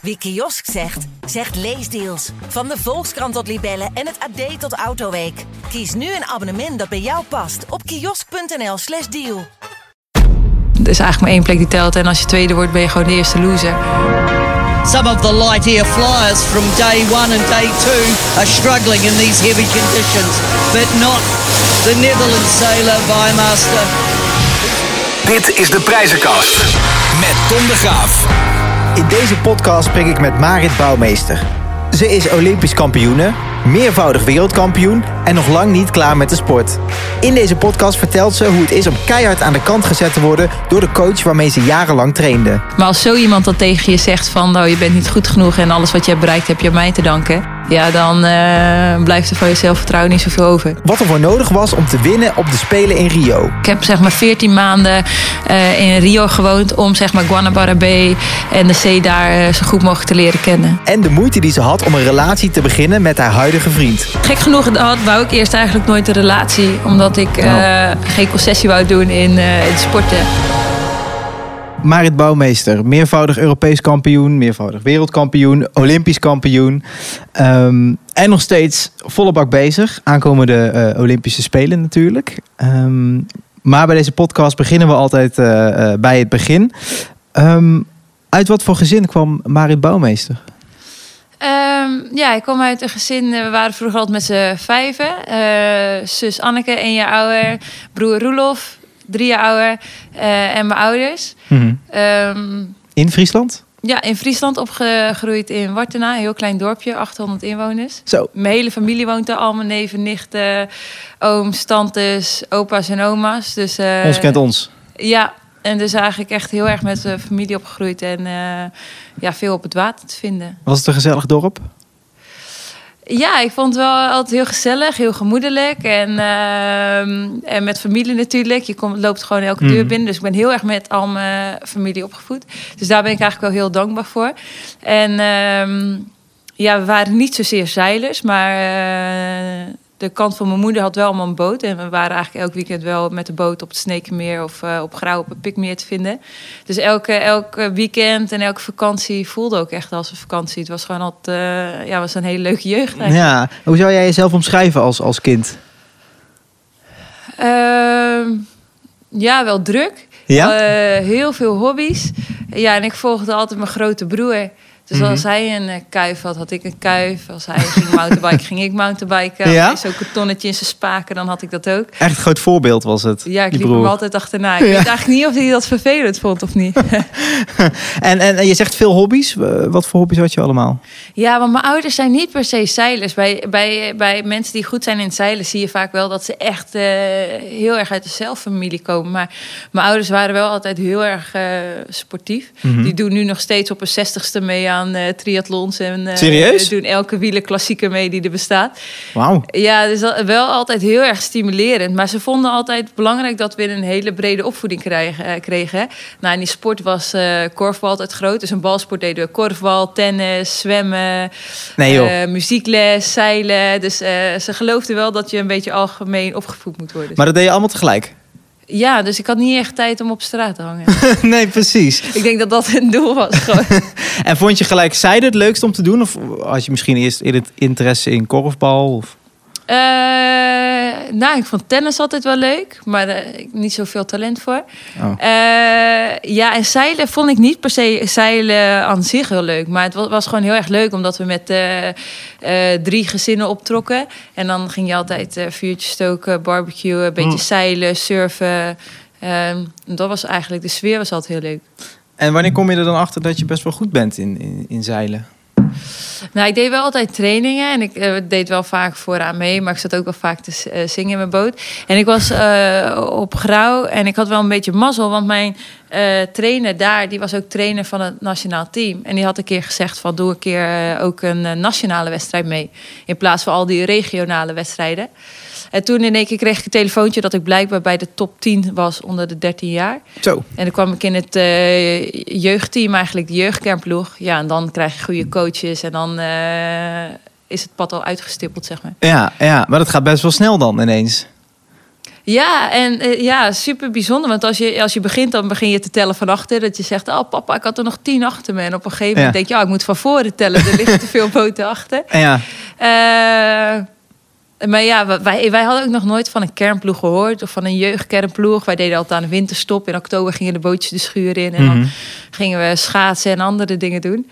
Wie kiosk zegt, zegt leesdeals. Van de Volkskrant tot Libellen en het AD tot Autoweek. Kies nu een abonnement dat bij jou past op kiosk.nl/slash deal. Er is eigenlijk maar één plek die telt. En als je tweede wordt, ben je gewoon de eerste loser. Some of the light air flyers from day one and day two are struggling in these heavy conditions, but not the Netherlands sailor Bymaster. Dit is de prijzenkast met Tom de Graaf. In deze podcast spreek ik met Marit Bouwmeester. Ze is Olympisch kampioene, meervoudig wereldkampioen en nog lang niet klaar met de sport. In deze podcast vertelt ze hoe het is om keihard aan de kant gezet te worden door de coach waarmee ze jarenlang trainde. Maar als zo iemand dan tegen je zegt van... nou, je bent niet goed genoeg en alles wat je hebt bereikt heb je aan mij te danken... ja, dan eh, blijft er van je zelfvertrouwen niet zoveel over. Wat er voor nodig was om te winnen op de Spelen in Rio. Ik heb zeg maar 14 maanden eh, in Rio gewoond... om zeg maar Guanabara Bay en de zee daar eh, zo goed mogelijk te leren kennen. En de moeite die ze had om een relatie te beginnen met haar huidige vriend. Gek genoeg had, wou ik eerst eigenlijk nooit een relatie... omdat ik eh, geen concessie wou doen in, eh, in sporten. Marit Bouwmeester, meervoudig Europees kampioen, meervoudig wereldkampioen, Olympisch kampioen. Ehm, en nog steeds volle bak bezig. Aankomende eh, Olympische Spelen natuurlijk. Ehm, maar bij deze podcast beginnen we altijd bij het begin. Ehm, uit wat voor gezin kwam Marit Bouwmeester? Ehm, ja, ik kom uit een gezin. eh, We waren vroeger altijd met z'n vijven. Eh, zus Anneke, één jaar ouder. Broer Roelof, drie jaar ouder. eh, en mijn ouders. Ehm, In Friesland? ja, in Friesland opgegroeid in Wartena. Een heel klein dorpje, 800 inwoners. Zo. Mijn hele familie woont daar. Al mijn neven, nichten, ooms, tantes, opa's en oma's. Dus, Ons kent ons. Ja, en dus eigenlijk echt heel erg met de familie opgegroeid. En eh, ja, veel op het water te vinden. Was het een gezellig dorp? Ja, ik vond het wel altijd heel gezellig, heel gemoedelijk. En, ehm, en met familie natuurlijk. Je komt, loopt gewoon elke deur Mhm. binnen. Dus ik ben heel erg met al mijn familie opgevoed. Dus daar ben ik eigenlijk wel heel dankbaar voor. En ehm, ja, we waren niet zozeer zeilers, maar eh, de kant van mijn moeder had wel allemaal een boot. En we waren eigenlijk elk weekend wel met de boot op het Snekenmeer of eh, op Grauw op het Pikmeer te vinden. Dus elke, elke weekend en elke vakantie voelde ook echt als een vakantie. Het was gewoon altijd, eh, ja, was een hele leuke jeugd. eigenlijk. Ja. Hoe zou jij jezelf omschrijven als, als kind? Ehm, ja, wel druk. Ja? Eh, heel veel hobby's. Ja, en ik volgde altijd mijn grote broer. Dus Mhm. als hij een eh, kuif had, had ik een kuif. Als hij ging mountainbiken, ging ik mountainbiken. Ja? zo'n kartonnetje in zijn spaken, dan had ik dat ook. Echt een groot voorbeeld was het. Ja, ik liep broer. hem altijd achterna. Ik Ja. weet eigenlijk niet of hij dat vervelend vond of niet. En, en, en je zegt veel hobby's. Wat voor hobby's had je allemaal? Ja, want mijn ouders zijn niet per se zeilers. Bij, bij, bij mensen die goed zijn in het zeilen zie je vaak wel dat ze echt eh, heel erg uit de zelffamilie komen. Maar mijn ouders waren wel altijd heel erg eh, sportief. Mhm. Die doen nu nog steeds op een zestigste mee aan eh triathlons. En eh, Serieus? doen elke wielerklassieker mee die er bestaat. Wauw. Ja, dus dat- wel altijd heel erg stimulerend. Maar ze vonden altijd belangrijk dat we een hele brede opvoeding krijgen, eh, kregen. Nou, in die sport was korfbal altijd groot. Dus een balsport deden we korfbal, tennis, zwemmen, Nee muziekles, zeilen. Dus ze geloofden wel dat je een beetje algemeen opgevoed moet worden. Maar dat deed je allemaal tegelijk? Ja, dus ik had niet echt tijd om op straat te hangen. nee, precies. ik denk dat dat een doel was. Gewoon. En vond je gelijk zijde het leukst om te doen? Of had je misschien eerst eerder interesse in korfbal? Of... Eh, nou, ik vond tennis altijd wel leuk, maar eh, niet zoveel talent voor. Oh. Eh, ja, en zeilen vond ik niet per se zeilen aan zich heel leuk. Maar het wa- was gewoon heel erg leuk, omdat we met drie gezinnen optrokken. En dan ging je altijd vuurtjes stoken, barbecuen, een beetje Mm. zeilen, surfen. Ehm, dat was eigenlijk, de sfeer was altijd heel leuk. En wanneer kom je er dan achter dat je best wel goed bent in, in, in zeilen? Nou, ik deed wel altijd trainingen en ik eh, deed wel vaak vooraan mee, maar ik zat ook wel vaak te eh, zingen in mijn boot. En ik was eh, op Grauw en ik had wel een beetje mazzel, want mijn eh, trainer daar, die was ook trainer van het nationaal team. En die had een keer gezegd van doe een keer eh, ook een eh, nationale wedstrijd mee, in plaats van al die regionale wedstrijden. En toen in één keer kreeg ik een telefoontje dat ik blijkbaar bij de top 10 was onder de 13 jaar. Zo. En dan kwam ik in het jeugdteam, eigenlijk de jeugdkernploeg. Ja, en dan krijg je goede coaches en dan is het pad al uitgestippeld, zeg maar. Ja, ja, maar dat gaat best wel snel dan ineens. Ja, en eh, ja, super bijzonder. Want als je, als je begint, dan begin je te tellen van achter. Dat je zegt, oh papa, ik had er nog tien achter me. En op een gegeven moment Ja. denk je, ja, ik moet van voren tellen. Er liggen te veel boten achter. Ja, Eh, maar ja, wij, wij hadden ook nog nooit van een kernploeg gehoord. Of van een jeugdkernploeg. Wij deden altijd aan de winterstop. In oktober gingen de bootjes de schuur in. En Mhm. dan gingen we schaatsen en andere dingen doen.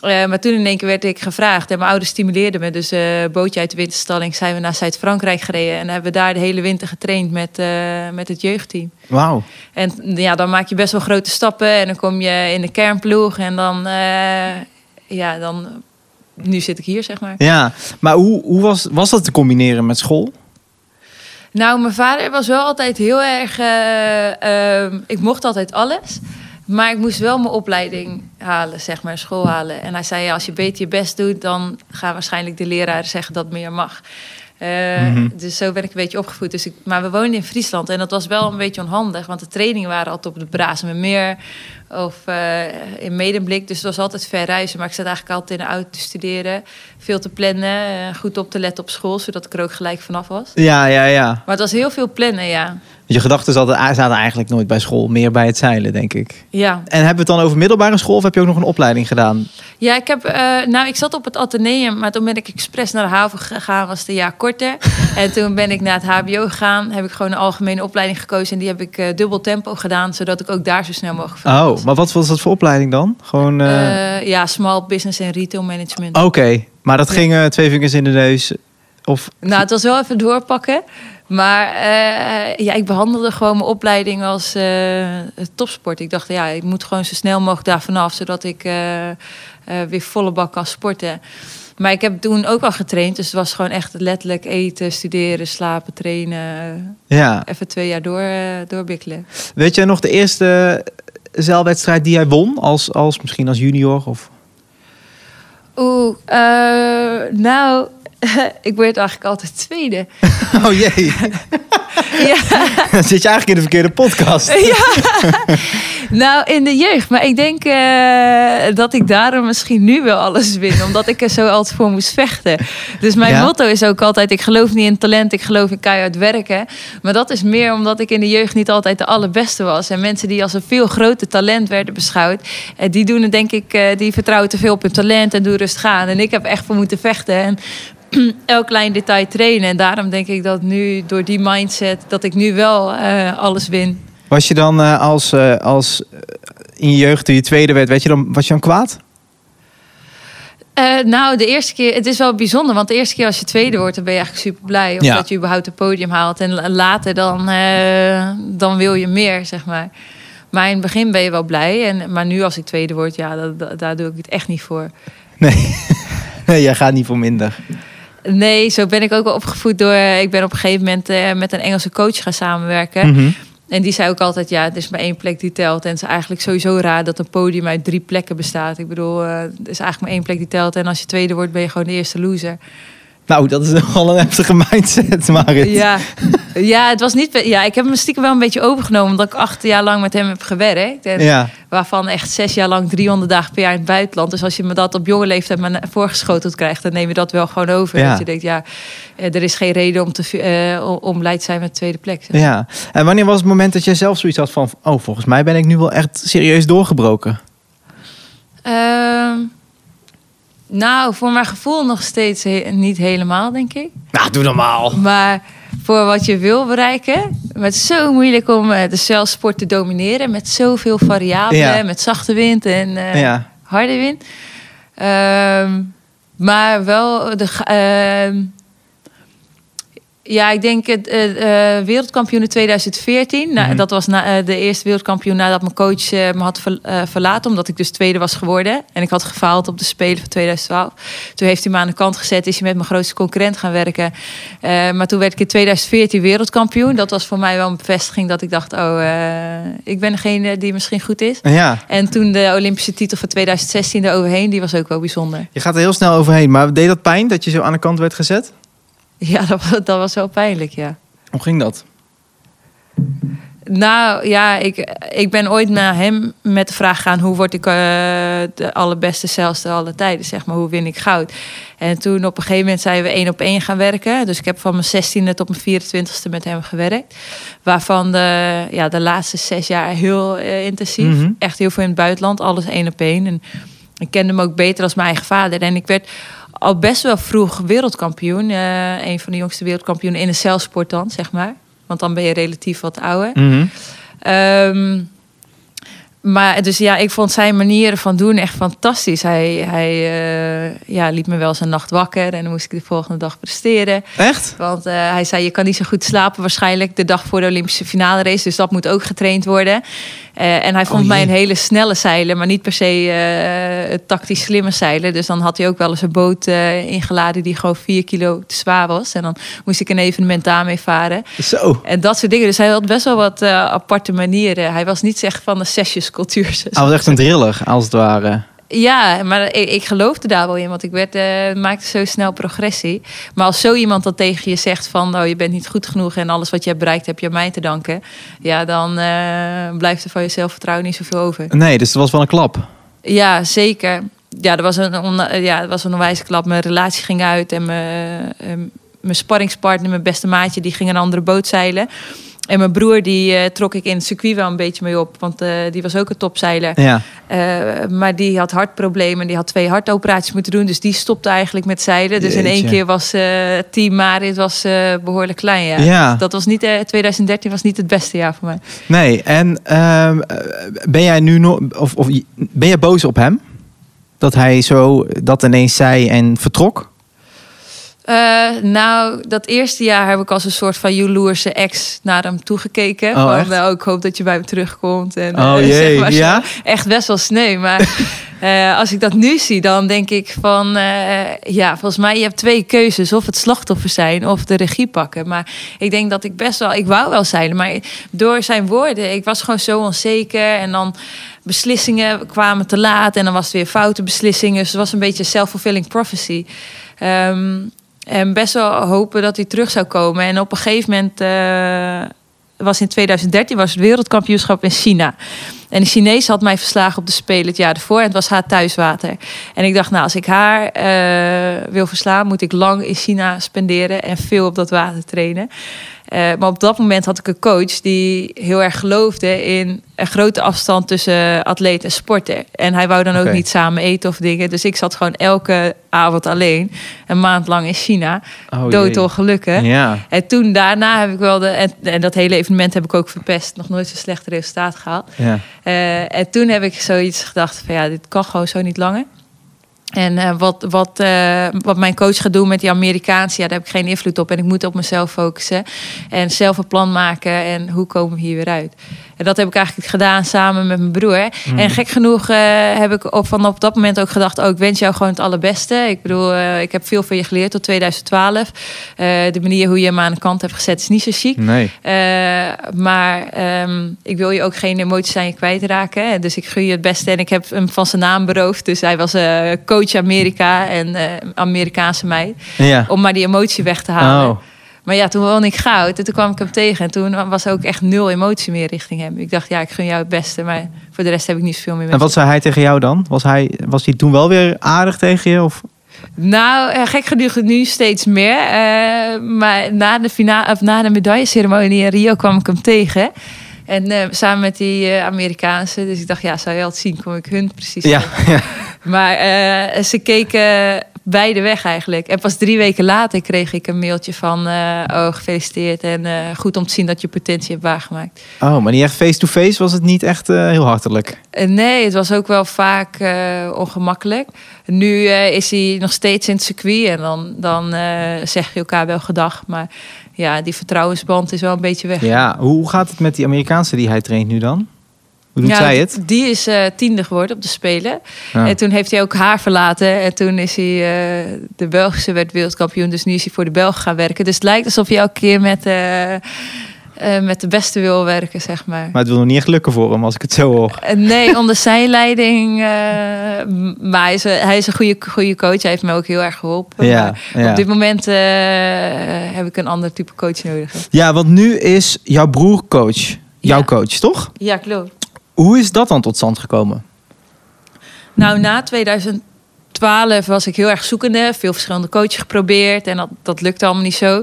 Eh, maar toen in één keer werd ik gevraagd. En mijn ouders stimuleerden me. Dus eh bootje uit de winterstalling zijn we naar Zuid-Frankrijk gereden. En hebben we daar de hele winter getraind met, eh, met het jeugdteam. wauw. En ja, dan maak je best wel grote stappen. En dan kom je in de kernploeg. En dan, ja, dan... Nu zit ik hier, zeg maar. Ja, maar hoe, hoe was, was dat te combineren met school? Nou, mijn vader was wel altijd heel erg. ik mocht altijd alles. Maar ik moest wel mijn opleiding halen, zeg maar, school halen. En hij zei: ja, als je beter je best doet, dan gaan waarschijnlijk de leraren zeggen dat meer mag. Eh, Mhm. Dus zo ben ik een beetje opgevoed. Dus ik, maar we woonden in Friesland en dat was wel een beetje onhandig. Want de trainingen waren altijd op de Brazemermeer of eh, in Medemblik. Dus het was altijd ver reizen. Maar ik zat eigenlijk altijd in de auto te studeren. Veel te plannen, eh, goed op te letten op school. Zodat ik er ook gelijk vanaf was. Ja, ja, ja. Maar het was heel veel plannen, ja. Je gedachten zaten, zaten eigenlijk nooit bij school, meer bij het zeilen, denk ik. Ja, En hebben we het dan over middelbare school of heb je ook nog een opleiding gedaan? ja ik, heb, eh, nou, ik zat op het ateneum, maar toen ben ik expres naar de haven gegaan, was het een jaar korter. en toen ben ik naar het hbo gegaan, heb ik gewoon een algemene opleiding gekozen. En die heb ik eh, dubbel tempo gedaan, zodat ik ook daar zo snel mogelijk van Oh, maar wat was dat voor opleiding dan? Gewoon, eh, ja, small business en retail management. Oké, maar dat ging twee vingers in de neus. Of, Nou, het was wel even doorpakken. Maar eh, ja, ik behandelde gewoon mijn opleiding als eh, topsport. Ik dacht, ja, ik moet gewoon zo snel mogelijk daar vanaf, zodat ik eh, weer volle bak kan sporten. Maar ik heb toen ook al getraind, dus het was gewoon echt letterlijk eten, studeren, slapen, trainen. ja. Even twee jaar door, doorbikkelen. Weet jij nog de eerste zeilwedstrijd die jij won? Als, als misschien als junior? Of... Oeh, eh, nou, ik werd eigenlijk altijd tweede. Oh jee, ja. dan zit je eigenlijk in de verkeerde podcast. Nou, in de jeugd. Maar ik denk eh, dat ik daarom misschien nu wel alles win. Omdat ik er zo altijd voor moest vechten. Dus mijn Ja? motto is ook altijd... ik geloof niet in talent, ik geloof in keihard werken. Maar dat is meer omdat ik in de jeugd niet altijd de allerbeste was. En mensen die als een veel groter talent werden beschouwd... eh, die doen het denk ik... eh, die vertrouwen te veel op hun talent en doen rustig aan. En ik heb echt voor moeten vechten. En elk klein detail trainen. En daarom denk ik dat nu door die mindset... dat ik nu wel eh, alles win. Was je dan eh, als, eh, als in je jeugd, toen je tweede werd, weet je dan, was je dan kwaad? Nou, de eerste keer, het is wel bijzonder, want de eerste keer als je tweede wordt, dan ben je eigenlijk super blij. Of Ja. dat je überhaupt het podium haalt. En la- later dan, dan wil je meer, zeg maar. Maar in het begin ben je wel blij. En, maar nu als ik tweede word, ja, dat, dat- daar doe ik het echt niet voor. Nee. nee, jij gaat niet voor minder. Nee, zo ben ik ook wel opgevoed door... Ik ben op een gegeven moment eh, met een Engelse coach gaan samenwerken. Mhm. En die zei ook altijd, ja, het is maar één plek die telt. En het is eigenlijk sowieso raar dat een podium uit drie plekken bestaat. Ik bedoel, eh, het is eigenlijk maar één plek die telt. En als je tweede wordt, ben je gewoon de eerste loser. Nou, dat is nogal een heftige mindset, Marit. Ja, ja, het was niet. Ja, ik heb hem stiekem wel een beetje overgenomen, omdat ik acht jaar lang met hem heb gewerkt. En Ja. Waarvan echt zes jaar lang 300 dagen per jaar in het buitenland. Dus als je me dat op jonge leeftijd maar voorgeschoteld krijgt, dan neem je dat wel gewoon over. Ja. Dat je denkt, ja, eh, er is geen reden om, te, eh, om- te zijn met de tweede plek. zeg. ja. En wanneer was het moment dat jij zelf zoiets had van... oh, volgens mij ben ik nu wel echt serieus doorgebroken? Ehm, nou, voor mijn gevoel nog steeds he- niet helemaal, denk ik. Nou, doe normaal. Maar voor wat je wil bereiken, met zo moeilijk om eh, de zeilsport te domineren. Met zoveel variabelen, Ja. met zachte wind en eh, Ja. harde wind. Ehm, maar wel de. ehm, ja, ik denk het eh, wereldkampioen in 2014. Nou, Mhm. Dat was na, eh, de eerste wereldkampioen nadat mijn coach me had ver- verlaten. Omdat ik dus tweede was geworden. En ik had gefaald op de Spelen van 2012. Toen heeft hij me aan de kant gezet. Is hij met mijn grootste concurrent gaan werken. Maar toen werd ik in 2014 wereldkampioen. Dat was voor mij wel een bevestiging dat ik dacht... oh, ik ben degene die misschien goed is. Ja, En toen de Olympische titel van 2016 eroverheen, die was ook wel bijzonder. je gaat er heel snel overheen. Maar deed dat pijn dat je zo aan de kant werd gezet? Ja, dat, was- dat was wel pijnlijk, ja. Hoe ging dat? Nou ja, ik, ik ben ooit naar hem met de vraag gegaan: hoe word ik eh, de allerbeste zelfste alle tijden? Zeg maar, hoe win ik goud? En toen op een gegeven moment zijn we één op één gaan werken. Dus ik heb van mijn 16e tot mijn 24e met hem gewerkt. Waarvan de, ja, de laatste zes jaar heel eh, intensief. Mhm. Echt heel veel in het buitenland, alles één op één. En ik kende hem ook beter als mijn eigen vader. En ik werd al best wel vroeg wereldkampioen. Eh, een van de jongste wereldkampioenen in een celsport dan, zeg maar. Want dan ben je relatief wat ouder. Mhm. Ehm, maar dus ja, ik vond zijn manieren van doen echt fantastisch. Hij, hij eh, ja, liet me wel een nacht wakker en dan moest ik de volgende dag presteren. Echt? Want eh, hij zei, je kan niet zo goed slapen waarschijnlijk de dag voor de Olympische finale race. Dus dat moet ook getraind worden. Eh, en hij vond Oh, mij een hele snelle zeiler, maar niet per se een tactisch slimme zeiler. Dus dan had hij ook wel eens een boot ingeladen die gewoon vier kilo te zwaar was. En dan moest ik een evenement daarmee varen. Zo. En dat soort dingen. Dus hij had best wel wat aparte manieren. Hij was niet echt van de sessiescultuur. Hij was echt een driller, als het ware. Ja, maar ik, ik geloofde daar wel in, want ik werd, eh, maakte zo snel progressie. Maar als zo iemand dan tegen je zegt van, oh, je bent niet goed genoeg en alles wat je hebt bereikt heb je aan mij te danken, ja, dan eh, blijft er van je zelfvertrouwen niet zoveel over. Nee, dus het was wel een klap. Ja, zeker. Ja, er was een, on- ja, er was een onwijze klap. Mijn relatie ging uit en mijn, eh, mijn sparringspartner, mijn beste maatje, die ging een andere boot zeilen. En mijn broer, die eh, trok ik in het circuit wel een beetje mee op, want eh, die was ook een topzeiler. Ja. Eh, maar die had hartproblemen. Die had twee hartoperaties moeten doen. Dus die stopte eigenlijk met zeilen. Dus in één keer was team Marit was, eh, behoorlijk klein. Ja. Ja. Dat was niet, eh 2013 was niet het beste jaar voor mij. Nee, en ehm, eh, ben jij nu nog, of, of ben jij boos op hem? Dat hij zo dat ineens zei en vertrok? Eh, nou, dat eerste jaar heb ik als een soort van jaloerse ex naar hem toegekeken. Oh, Van, wel, ik hoop dat je bij me terugkomt. En, Oh, eh, jee, zeg maar ja? Echt best wel sneu. Maar eh, als ik dat nu zie, dan denk ik van... ja, volgens mij je hebt twee keuzes. Of het slachtoffer zijn of de regie pakken. Maar ik denk dat ik best wel... Ik wou wel zeilen, maar door zijn woorden... Ik was gewoon zo onzeker. En dan beslissingen kwamen te laat. En dan was het weer foute beslissingen. Dus het was een beetje self-fulfilling prophecy. Ehm, en best wel hopen dat hij terug zou komen. En op een gegeven moment... eh, was in 2013 was het wereldkampioenschap in China. En de Chinees had mij verslagen op de Spelen het jaar ervoor. En het was haar thuiswater. En ik dacht, nou, als ik haar eh, wil verslaan... moet ik lang in China spenderen en veel op dat water trainen. Eh, maar op dat moment had ik een coach die heel erg geloofde in een grote afstand tussen atleet en sporter. En hij wou dan ook niet samen eten of dingen. Dus ik zat gewoon elke avond alleen, een maand lang in China. Oh, jee. Doodongelukken. Ja. En toen daarna heb ik wel de. En, en dat hele evenement heb ik ook verpest. Nog nooit zo'n slecht resultaat gehaald. ja. Eh, en toen heb ik zoiets gedacht van ja, dit kan gewoon zo niet langer. En eh, wat, wat, eh, wat mijn coach gaat doen met die Amerikaanse, ja, daar heb ik geen invloed op. En ik moet op mezelf focussen. En zelf een plan maken. En hoe komen we hier weer uit? En dat heb ik eigenlijk gedaan samen met mijn broer. En gek genoeg eh, heb ik op, van op dat moment ook gedacht... oh, ik wens jou gewoon het allerbeste. Ik bedoel, ik heb veel van je geleerd tot 2012. Eh, de manier hoe je hem aan de kant hebt gezet is niet zo chic. Nee. Maar ehm, ik wil je ook geen emoties aan je kwijtraken. Dus ik gun je het beste. En ik heb hem van zijn naam beroofd. Dus hij was eh, coach Amerika en eh, Amerikaanse meid. Ja. Om maar die emotie weg te halen. Oh. Maar ja, toen won ik goud. En toen kwam ik hem tegen. En toen was er ook echt nul emotie meer richting hem. Ik dacht, ja, ik gun jou het beste. Maar voor de rest heb ik niet zoveel meer met En wat zei hij tegen jou dan? Was hij, was hij toen wel weer aardig tegen je? Of? Nou, eh, gek genoeg nu steeds meer. Eh, maar na de, finale, of na de medailleceremonie in Rio kwam ik hem tegen. En eh, samen met die eh, Amerikaanse. Dus ik dacht, ja, zou je altijd zien, kom ik hun precies Ja. Maar eh, ze keken beide weg eigenlijk. En pas drie weken later kreeg ik een mailtje van... oh, gefeliciteerd en goed om te zien dat je potentie hebt waargemaakt. Oh, maar niet echt face-to-face was het niet echt heel hartelijk. Nee, het was ook wel vaak ongemakkelijk. Nu is hij nog steeds in het circuit en dan, dan zeg je elkaar wel gedag. Maar ja, die vertrouwensband is wel een beetje weg. Ja, hoe gaat het met die Amerikaanse die hij traint nu dan? Hoe doet Ja, zij het? Die is eh, tiende geworden op de Spelen. Ja. En toen heeft hij ook haar verlaten. En toen is hij eh, de Belgische werd wereldkampioen. Dus nu is hij voor de Belgen gaan werken. Dus het lijkt alsof hij elke keer met, eh, eh, met de beste wil werken, zeg maar. Maar het wil nog niet echt lukken voor hem als ik het zo hoor. Eh, Nee, onder zijn leiding. eh, maar hij is, een, hij is een goede, goede coach. Hij heeft me ook heel erg geholpen. Ja, maar ja. Op dit moment heb ik een ander type coach nodig. Ja, want nu is jouw broer coach. jouw Ja. coach, toch? Ja, klopt. Hoe is dat dan tot stand gekomen? Nou, na 2012 was ik heel erg zoekende. Veel verschillende coaches geprobeerd. En dat, dat lukte allemaal niet zo.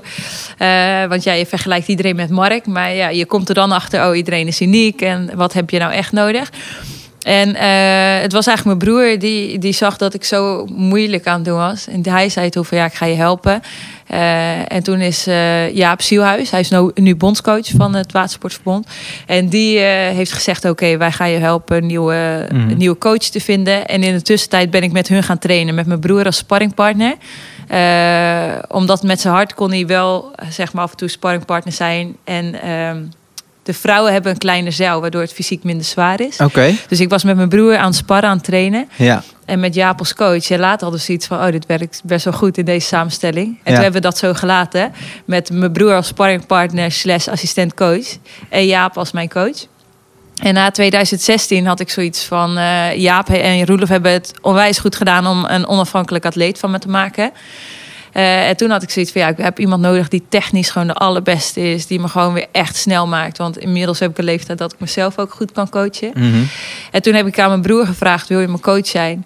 Eh, want ja, je vergelijkt iedereen met Mark. Maar ja, je komt er dan achter, oh, iedereen is uniek. En wat heb je nou echt nodig? En eh, het was eigenlijk mijn broer die, die zag dat ik zo moeilijk aan het doen was. En hij zei toen van ja, ik ga je helpen. Eh, en toen is eh, Jaap Zielhuis, hij is nu, nu bondscoach van het Watersportverbond. En die heeft gezegd, oké, wij gaan je helpen een nieuwe, Mhm. een nieuwe coach te vinden. En in de tussentijd ben ik met hun gaan trainen, met mijn broer als sparringpartner. Omdat met zijn hart kon hij wel, zeg maar, af en toe sparringpartner zijn. En ehm, de vrouwen hebben een kleine zeil, waardoor het fysiek minder zwaar is. Oké. Dus ik was met mijn broer aan het sparren, aan het trainen. Ja. En met Jaap als coach. En later hadden we zoiets van, oh, dit werkt best wel goed in deze samenstelling. En Ja. toen hebben we dat zo gelaten. Met mijn broer als sparringpartner slash assistent coach. En Jaap als mijn coach. En na 2016 had ik zoiets van... eh, Jaap en Roelof hebben het onwijs goed gedaan... om een onafhankelijk atleet van me te maken. Eh, en toen had ik zoiets van... ja, ik heb iemand nodig die technisch gewoon de allerbeste is. Die me gewoon weer echt snel maakt. Want inmiddels heb ik een leeftijd dat ik mezelf ook goed kan coachen. Mhm. En toen heb ik aan mijn broer gevraagd: wil je mijn coach zijn?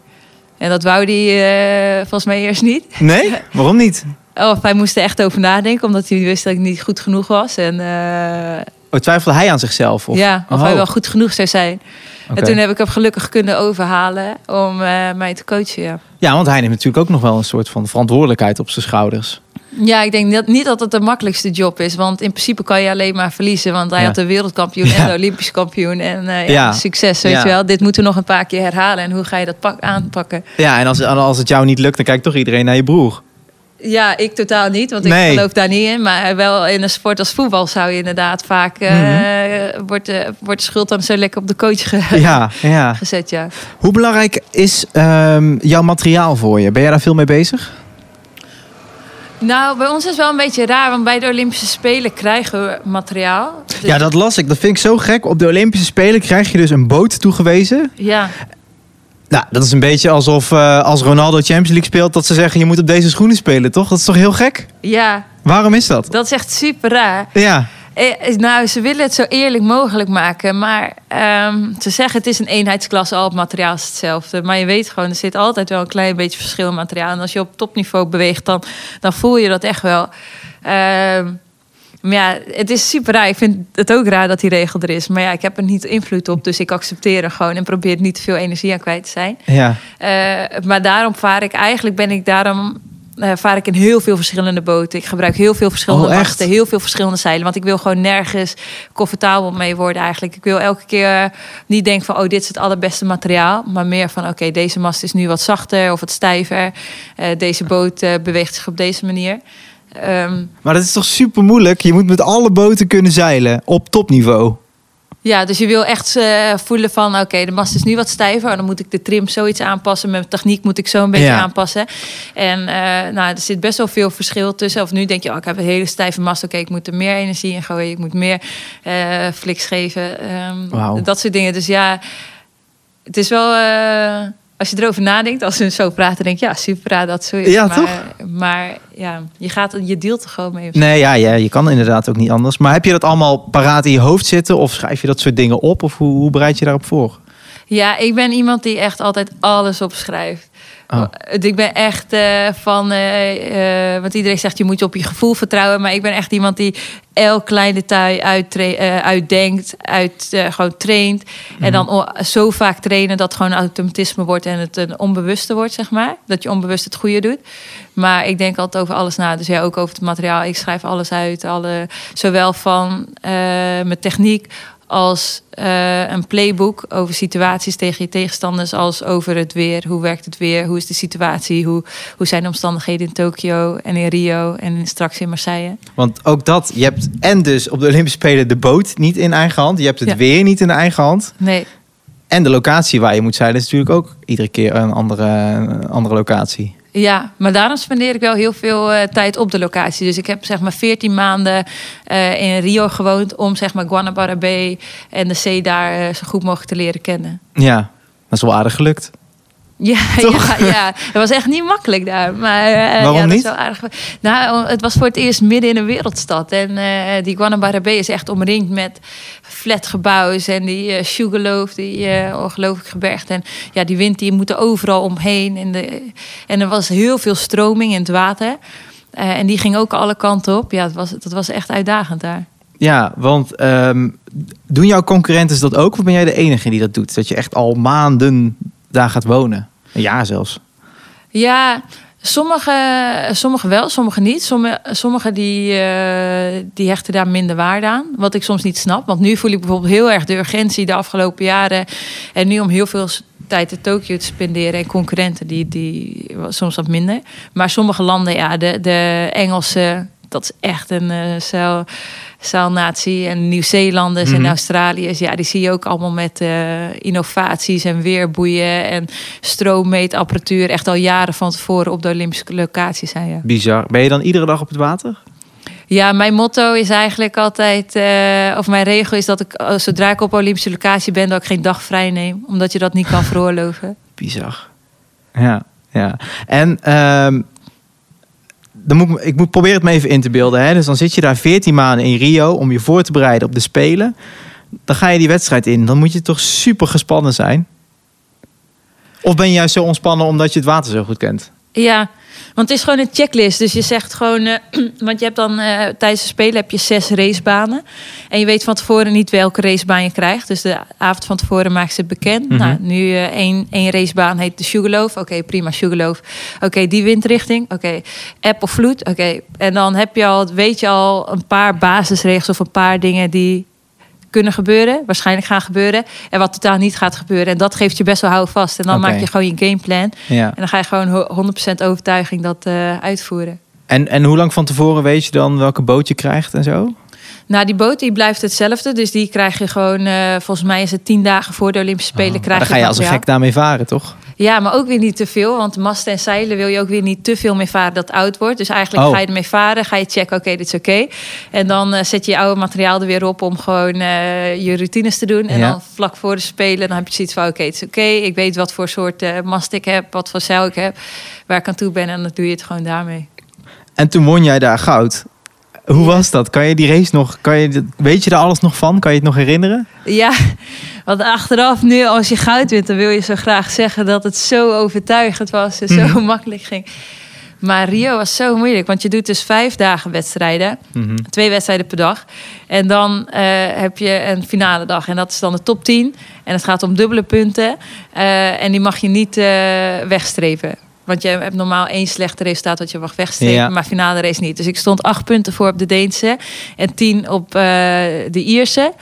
En dat wou hij eh, volgens mij eerst niet. Nee? Waarom niet? Of hij moest er echt over nadenken, omdat hij wist dat ik niet goed genoeg was. En eh, Oh, twijfelde hij aan zichzelf? Of? ja, of Oh, hij wel goed genoeg zou zijn. En toen heb ik hem gelukkig kunnen overhalen om eh, mij te coachen. Ja. Ja, want hij neemt natuurlijk ook nog wel een soort van verantwoordelijkheid op zijn schouders. ja, ik denk dat, niet dat het de makkelijkste job is. Want in principe kan je alleen maar verliezen. Want hij Ja. had de wereldkampioen Ja. en de Olympisch kampioen. En eh, ja, Ja. succes, weet je wel. Dit moeten we nog een paar keer herhalen. En hoe ga je dat pak aanpakken? Ja, en als, als het jou niet lukt, dan kijkt toch iedereen naar je broer. Ja, ik totaal niet, want ik Nee. geloof daar niet in. Maar wel in een sport als voetbal zou je inderdaad vaak... eh, Mhm. wordt, de, wordt de schuld dan zo lekker op de coach ge- Ja, ja. gezet, ja. Hoe belangrijk is ehm, jouw materiaal voor je? Ben jij daar veel mee bezig? Nou, bij ons is het wel een beetje raar, want bij de Olympische Spelen krijgen we materiaal. Dus- Ja, dat las ik. Dat vind ik zo gek. Op de Olympische Spelen krijg je dus een boot toegewezen. Ja, Nou, dat is een beetje alsof eh, als Ronaldo Champions League speelt... dat ze zeggen, je moet op deze schoenen spelen, toch? Dat is toch heel gek? ja, Waarom is dat? dat is echt super raar. Ja, Eh, nou, ze willen het zo eerlijk mogelijk maken. Maar ehm, ze zeggen het is een eenheidsklasse, al het materiaal is hetzelfde. Maar je weet gewoon, er zit altijd wel een klein beetje verschil in materiaal. En als je op topniveau beweegt, dan, dan voel je dat echt wel. Ehm, maar ja, het is super raar. Ik vind het ook raar dat die regel er is. Maar ja, ik heb er niet invloed op. Dus ik accepteer er gewoon en probeer er niet te veel energie aan kwijt te zijn. ja. Eh, maar daarom vaar ik, eigenlijk ben ik daarom eh, vaar ik in heel veel verschillende boten. Ik gebruik heel veel verschillende Oh, masten, heel veel verschillende zeilen. Want ik wil gewoon nergens comfortabel mee worden eigenlijk. Ik wil elke keer niet denken van, oh, dit is het allerbeste materiaal. Maar meer van, oké, deze mast is nu wat zachter of wat stijver. Eh, deze boot beweegt zich op deze manier. Ehm, Maar dat is toch super moeilijk? Je moet met alle boten kunnen zeilen op topniveau. Ja, dus je wil echt eh, voelen van, oké, de mast is nu wat stijver. Dan moet ik de trim zoiets aanpassen. Mijn techniek moet ik zo een beetje Ja. aanpassen. En eh, nou, er zit best wel veel verschil tussen. Of nu denk je, oh, ik heb een hele stijve mast. Oké, ik moet er meer energie in gooien. Ik moet meer eh fliks geven. Wauw. Dat soort dingen. Dus ja, het is wel... als je erover nadenkt, als ze zo praten, denk je, ja, super dat zo is. Ja, maar, toch? Maar ja, je, gaat, je deelt er gewoon mee. Nee, ja, ja, je kan inderdaad ook niet anders. Maar heb je dat allemaal paraat in je hoofd zitten? Of schrijf je dat soort dingen op? Of hoe, hoe bereid je daarop voor? Ja, ik ben iemand die echt altijd alles opschrijft. Oh. Ik ben echt eh, van, eh, want iedereen zegt je moet je op je gevoel vertrouwen, maar ik ben echt iemand die elk klein detail uitdenkt, uit, gewoon traint. En dan o- zo vaak trainen dat het gewoon automatisme wordt en het een onbewuste wordt, zeg maar. Dat je onbewust het goede doet. Maar ik denk altijd over alles na. Dus ja, ook over het materiaal. Ik schrijf alles uit. Alle, zowel van mijn techniek als eh, een playbook over situaties tegen je tegenstanders, als over het weer. Hoe werkt het weer? Hoe is de situatie? Hoe, hoe zijn de omstandigheden in Tokio en in Rio en straks in Marseille? Want ook dat, je hebt en dus op de Olympische Spelen de boot niet in eigen hand. Je hebt het Ja. weer niet in eigen hand. Nee, En de locatie waar je moet zeilen is natuurlijk ook iedere keer een andere, een andere locatie. Ja, maar daarom spendeer ik wel heel veel eh, tijd op de locatie. Dus ik heb zeg maar 14 maanden eh, in Rio gewoond om zeg maar Guanabara Bay en de zee daar eh, zo goed mogelijk te leren kennen. Ja, dat is wel aardig gelukt. Ja, Toch? ja, ja, het was echt niet makkelijk daar. Maar, eh, Waarom ja, dat is niet? wel aardig. Nou, het was voor het eerst midden in een wereldstad. En eh, die Guanabara is echt omringd met flatgebouwen. En die uh, Sugarloaf, die eh, ongelooflijk gebergte. En ja, die wind die moet er overal omheen. En, de, en er was heel veel stroming in het water. En die ging ook alle kanten op. Ja, het was, dat was echt uitdagend daar. Ja, want ehm, doen jouw concurrenten dat ook? Of ben jij de enige die dat doet? Dat je echt al maanden daar gaat wonen? Jaar zelfs. Ja, sommige, sommige wel, sommige niet. Sommige, sommige die, eh, die hechten daar minder waarde aan. Wat ik soms niet snap. Want nu voel ik bijvoorbeeld heel erg de urgentie de afgelopen jaren. En nu om heel veel tijd in Tokio te spenderen. En concurrenten die, die soms wat minder. Maar sommige landen, ja, de, de Engelse, dat is echt een uh, zeil, zeilnatie. En Nieuw-Zeelanders Mhm. en Australiërs, ja, die zie je ook allemaal met eh, innovaties en weerboeien en stroommeetapparatuur. Echt al jaren van tevoren op de Olympische locatie zijn. Ja. Bizar. Ben je dan iedere dag op het water? Ja, mijn motto is eigenlijk altijd, eh, of mijn regel is dat ik, eh, zodra ik op Olympische locatie ben, dat ik geen dag vrij neem. Omdat je dat niet kan veroorloven. Bizar. Ja, ja. En ehm, dan moet ik, ik moet proberen het me even in te beelden. Hè? Dus dan zit je daar 14 maanden in Rio om je voor te bereiden op de Spelen. Dan ga je die wedstrijd in. Dan moet je toch super gespannen zijn? Of ben je juist zo ontspannen omdat je het water zo goed kent? Ja, want het is gewoon een checklist. Dus je zegt gewoon, eh, want je hebt dan eh, tijdens de spelen heb je zes racebanen. En je weet van tevoren niet welke racebaan je krijgt. Dus de avond van tevoren maakt ze het bekend. Mhm. Nou, nu eh, één, één racebaan heet de Sugarloaf. Oké, prima, Sugarloaf. Oké, die windrichting. Oké, app of vloed. Oké, en dan heb je al, weet je al een paar basisregels of een paar dingen die kunnen gebeuren, waarschijnlijk gaan gebeuren, en wat totaal niet gaat gebeuren. En dat geeft je best wel houvast. En dan maak je gewoon je gameplan. Ja. En dan ga je gewoon ho- 100% overtuiging dat eh, uitvoeren. En, en hoe lang van tevoren weet je dan welke boot je krijgt en zo? Nou, die boot die blijft hetzelfde. Dus die krijg je gewoon, eh, volgens mij is het tien dagen voor de Olympische Spelen. Maar krijg dan ga je als een gek daarmee varen, toch? Ja, maar ook weer niet te veel. Want masten en zeilen wil je ook weer niet te veel mee varen dat oud wordt. Dus eigenlijk Oh. ga je ermee varen, ga je checken, oké, dit is oké. En dan eh, zet je je oude materiaal er weer op om gewoon eh, je routines te doen. En Ja. dan vlak voor de Spelen, dan heb je zoiets van, oké, het is oké. Ik weet wat voor soort eh, mast ik heb, wat voor zeil ik heb, waar ik aan toe ben. En dan doe je het gewoon daarmee. En toen won jij daar goud. Hoe was dat? Kan je die race nog, kan je, weet je er alles nog van? Kan je het nog herinneren? Ja, want achteraf nu als je goud wint, dan wil je zo graag zeggen dat het zo overtuigend was en zo Mhm. makkelijk ging. Maar Rio was zo moeilijk, want je doet dus vijf dagen wedstrijden, twee wedstrijden per dag. En dan eh, heb je een finale dag en dat is dan de top 10. En het gaat om dubbele punten eh, en die mag je niet eh, wegstrepen. Want je hebt normaal één slechte resultaat dat je mag wegstrepen, Ja. maar finale race niet. Dus ik stond acht punten voor op de Deense en tien op eh, de Ierse.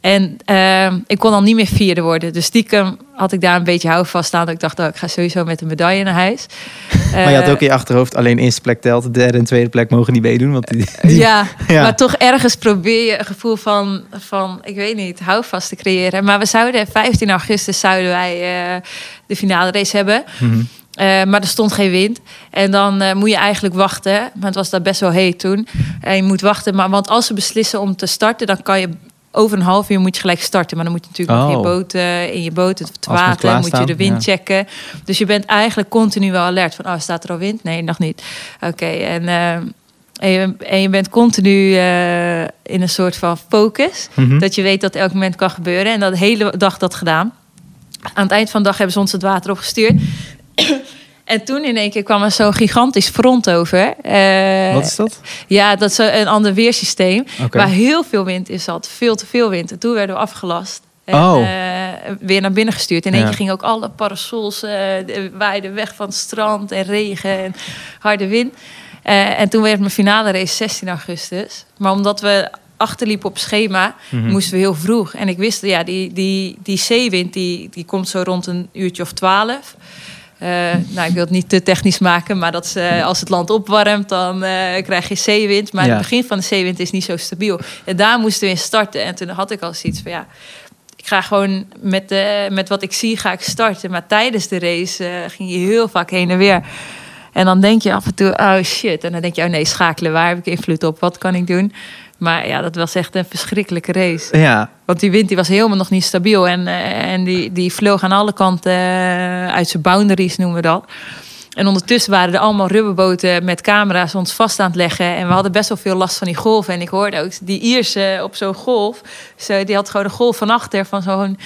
En eh, ik kon dan niet meer vierde worden. Dus stiekem had ik daar een beetje houvast aan. Dat ik dacht, oh, ik ga sowieso met een medaille naar huis. maar je had Eh, ook in je achterhoofd alleen eerste plek telt. De derde en tweede plek mogen niet meedoen. Want die, die- Ja, Ja. maar toch ergens probeer je een gevoel van, van, ik weet niet, houvast te creëren. Maar we zouden, 15 augustus zouden wij eh, de finale race hebben. Mhm. Eh, maar er stond geen wind. En dan eh, moet je eigenlijk wachten. Maar het was daar best wel heet toen. En je moet wachten. Maar, want als ze beslissen om te starten, dan kan je over een half uur moet je gelijk starten. Maar dan moet je natuurlijk nog Oh. je boot, eh, in je boot, het moet water, moet, je klaarstaan, de wind ja. checken. Dus je bent eigenlijk continu wel alert van, oh, staat er al wind? Nee, nog niet. Oké, en, en, je, en je bent continu in een soort van focus. Mhm. Dat je weet dat elk moment kan gebeuren. En dat de hele dag dat gedaan. Aan het eind van de dag hebben ze ons het water opgestuurd. En toen in één keer kwam er zo'n gigantisch front over. Eh, Wat is dat? Ja, dat is een ander weersysteem. Waar heel veel wind in zat. Veel te veel wind. En toen werden we afgelast. En Oh. eh, weer naar binnen gestuurd. In één Ja. keer gingen ook alle parasols de- waaiden weg van het strand. En regen en harde wind. En toen werd mijn finale race 16 augustus. Maar omdat we achterliepen op schema, Mhm. moesten we heel vroeg. En ik wist, ja, die, die, die zeewind die, die komt zo rond een uurtje of twaalf. Eh, nou, ik wil het niet te technisch maken, maar dat is, eh, als het land opwarmt, dan eh, krijg je zeewind. Maar Ja. het begin van de zeewind is niet zo stabiel. En daar moesten we in starten. En toen had ik al zoiets van, ja, ik ga gewoon met, eh, met wat ik zie, ga ik starten. Maar tijdens de race ging je heel vaak heen en weer. En dan denk je af en toe, oh shit. En dan denk je, oh nee, schakelen, waar heb ik invloed op? Wat kan ik doen? Maar ja, dat was echt een verschrikkelijke race. Ja, Want die wind die was helemaal nog niet stabiel. En, eh, en die, die vloog aan alle kanten eh, uit zijn boundaries, noemen we dat. En ondertussen waren er allemaal rubberboten met camera's ons vast aan het leggen. En we hadden best wel veel last van die golven. En ik hoorde ook die Ierse op zo'n golf. Zo, die had gewoon een golf van achter van zo'n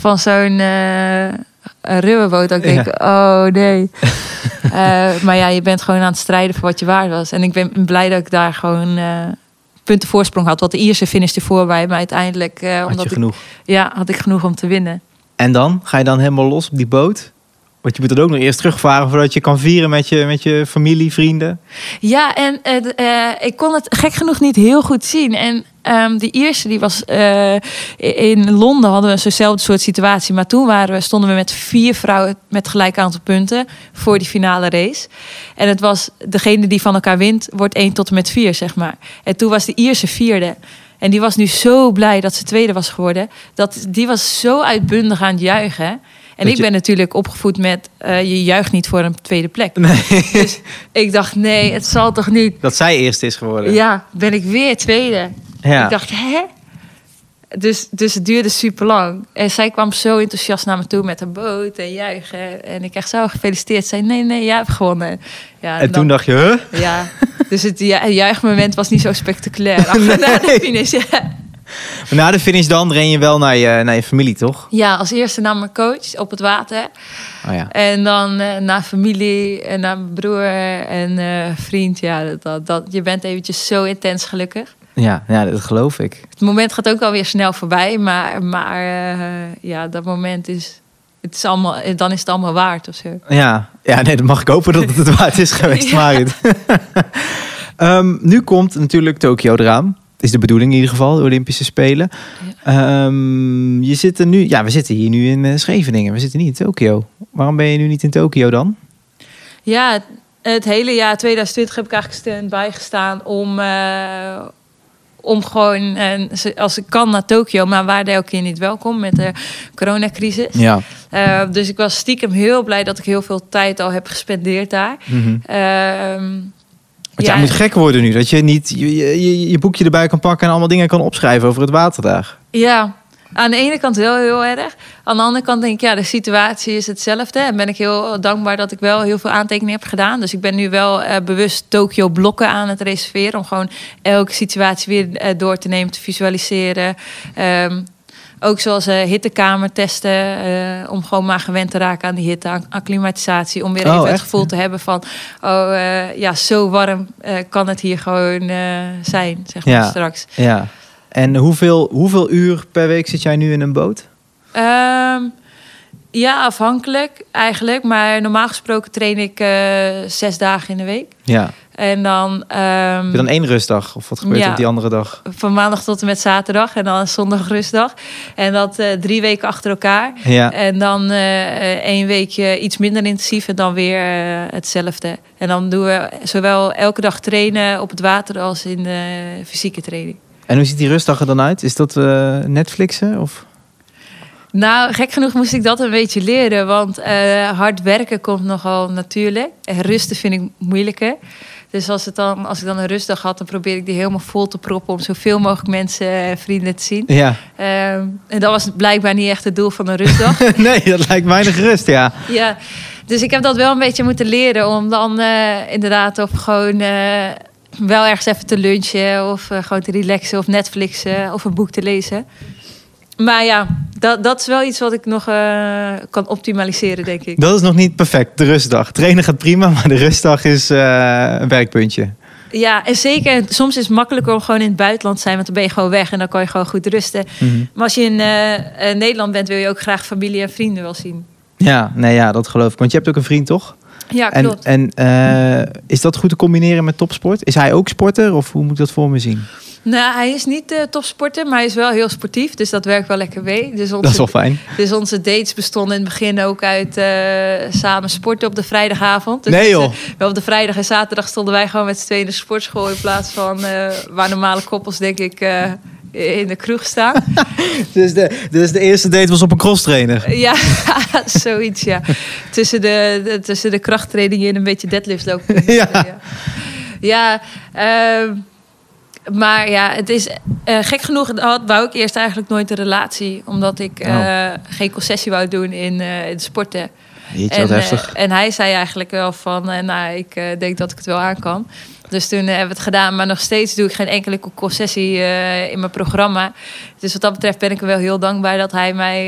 van zo'n een rubberboot. Dat ik Ja. denk, oh nee. Maar ja, je bent gewoon aan het strijden voor wat je waard was. En ik ben blij dat ik daar gewoon punten voorsprong had. Want de Ierse finishte voorbij. Maar uiteindelijk, eh, had omdat je ik, genoeg. ja, had ik genoeg om te winnen. En dan? Ga je dan helemaal los op die boot? Want je moet er ook nog eerst terugvaren voordat je kan vieren met je, met je familie, vrienden. Ja, en eh, eh, ik kon het gek genoeg niet heel goed zien. En ehm die eerste, die was eh, in Londen hadden we zo'nzelfde soort situatie. Maar toen waren we, stonden we met vier vrouwen met gelijk aantal punten voor die finale race. En het was degene die van elkaar wint, wordt 1 tot en met 4, zeg maar. En toen was de Ierse vierde. En die was nu zo blij dat ze tweede was geworden. Dat, die was zo uitbundig aan het juichen. En Dat ik je- ben natuurlijk opgevoed met eh, je juicht niet voor een tweede plek. Dus ik dacht, nee, het zal toch niet. Dat zij eerst is geworden. Ja, ben ik weer tweede. Ja. Ik dacht, hè? Dus, dus het duurde super lang. En zij kwam zo enthousiast naar me toe met een boot en juichen. En ik echt zo gefeliciteerd. Zij, nee, nee, jij hebt gewonnen. Ja, En toen dan- dacht je, huh? Ja, dus het ju- juichmoment was niet zo spectaculair. Ach, na de finish, ja. Maar na de finish dan ren je wel naar je, naar je familie, toch? ja, als eerste naar mijn coach op het water. Oh ja. En dan eh, naar familie en naar mijn broer en eh, vriend. Ja, dat, dat, dat, je bent eventjes zo intens gelukkig. Ja, ja, dat geloof ik. Het moment gaat ook alweer snel voorbij, maar, maar eh, ja, dat moment is, het is allemaal, dan is het allemaal waard of zo. Ja, ja nee, dan mag ik hopen dat het het waard is geweest, Ja. Marit. Ehm, nu komt natuurlijk Tokio eraan. Is de bedoeling in ieder geval, de Olympische Spelen. Ehm, je zit er nu, ja, we zitten hier nu in eh, Scheveningen. We zitten niet in Tokio. Waarom ben je nu niet in Tokio dan? Ja, het, hele jaar 2020 heb ik eigenlijk stand-by gestaan om, eh, om gewoon, eh, als ik kan, naar Tokio. Maar waren elke keer niet welkom met de coronacrisis. Ja. Eh, dus ik was stiekem heel blij dat ik heel veel tijd al heb gespendeerd daar. Mhm. Ehm, Want jij moet gek worden nu. Dat je niet je, je, je boekje erbij kan pakken en allemaal dingen kan opschrijven over het water daar. Ja, aan de ene kant wel heel erg. Aan de andere kant denk ik, ja, de situatie is hetzelfde. En ben ik heel dankbaar dat ik wel heel veel aantekeningen heb gedaan. Dus ik ben nu wel eh, bewust Tokio blokken aan het reserveren. Om gewoon elke situatie weer eh, door te nemen, te visualiseren. Ehm, ook zoals eh hittekamer testen. eh, om gewoon maar gewend te raken aan die hitte, aan acclimatisatie. Om weer Oh, even het gevoel te hebben van... oh eh, ja, zo warm kan het hier gewoon zijn, zeg maar, Ja. straks. Ja. En hoeveel, hoeveel uur per week zit jij nu in een boot? Ehm, ja, afhankelijk eigenlijk. Maar normaal gesproken train ik zes dagen in de week. Ja. En dan, ehm, Heb je dan één rustdag? Of wat gebeurt er Ja. op die andere dag? van maandag tot en met zaterdag. En dan een zondag rustdag. En dat eh, drie weken achter elkaar. Ja. En dan eh, één weekje iets minder intensief en dan weer eh, hetzelfde. En dan doen we zowel elke dag trainen op het water als in de fysieke training. En hoe ziet die rustdag er dan uit? Is dat Netflixen? Of? Nou, gek genoeg moest ik dat een beetje leren. Want hard werken komt nogal natuurlijk. En rusten vind ik moeilijker. Dus als, het dan, als ik dan een rustdag had, dan probeer ik die helemaal vol te proppen... om zoveel mogelijk mensen en vrienden te zien. Ja. Ehm, en dat was blijkbaar niet echt het doel van een rustdag. nee, dat lijkt weinig rust, ja. ja, dus ik heb dat wel een beetje moeten leren... om dan eh, inderdaad of gewoon... eh, wel ergens even te lunchen of eh, gewoon te relaxen of Netflixen of een boek te lezen. Maar ja, dat, dat is wel iets wat ik nog eh, kan optimaliseren, denk ik. Dat is nog niet perfect, de rustdag. Trainen gaat prima, maar de rustdag is eh, een werkpuntje. Ja, en zeker, soms is het makkelijker om gewoon in het buitenland te zijn, want dan ben je gewoon weg en dan kan je gewoon goed rusten. Mhm. Maar als je in eh, Nederland bent, wil je ook graag familie en vrienden wel zien. Ja, nee, ja, dat geloof ik. Want je hebt ook een vriend, toch? Ja, En, klopt. en eh, is dat goed te combineren met topsport? Is hij ook sporter of hoe moet ik dat voor me zien? Nou, hij is niet eh topsporter, maar hij is wel heel sportief, dus dat werkt wel lekker mee. Dus onze, Dat is wel fijn. Dus onze dates bestonden in het begin ook uit eh, samen sporten op de vrijdagavond. Dus Nee, joh. op de vrijdag en zaterdag stonden wij gewoon met z'n tweeën in de sportschool... in plaats van eh, waar normale koppels denk ik in de kroeg staan. Dus de, dus de eerste date was op een crosstrainer. ja, zoiets ja. Tussen de, de- tussen de krachttrainingen en een beetje deadlifts lopen. Ja. ja. Ja, ehm, maar ja, het is eh, gek genoeg had, wou ik eerst eigenlijk nooit een relatie. Omdat ik eh, geen concessie wou doen in, eh in sporten. Jeetje, wat en, heftig. en hij zei eigenlijk wel van, nou, ik denk dat ik het wel aan kan. Dus toen hebben we het gedaan, maar nog steeds doe ik geen enkele concessie in mijn programma. Dus wat dat betreft ben ik er wel heel dankbaar dat hij mij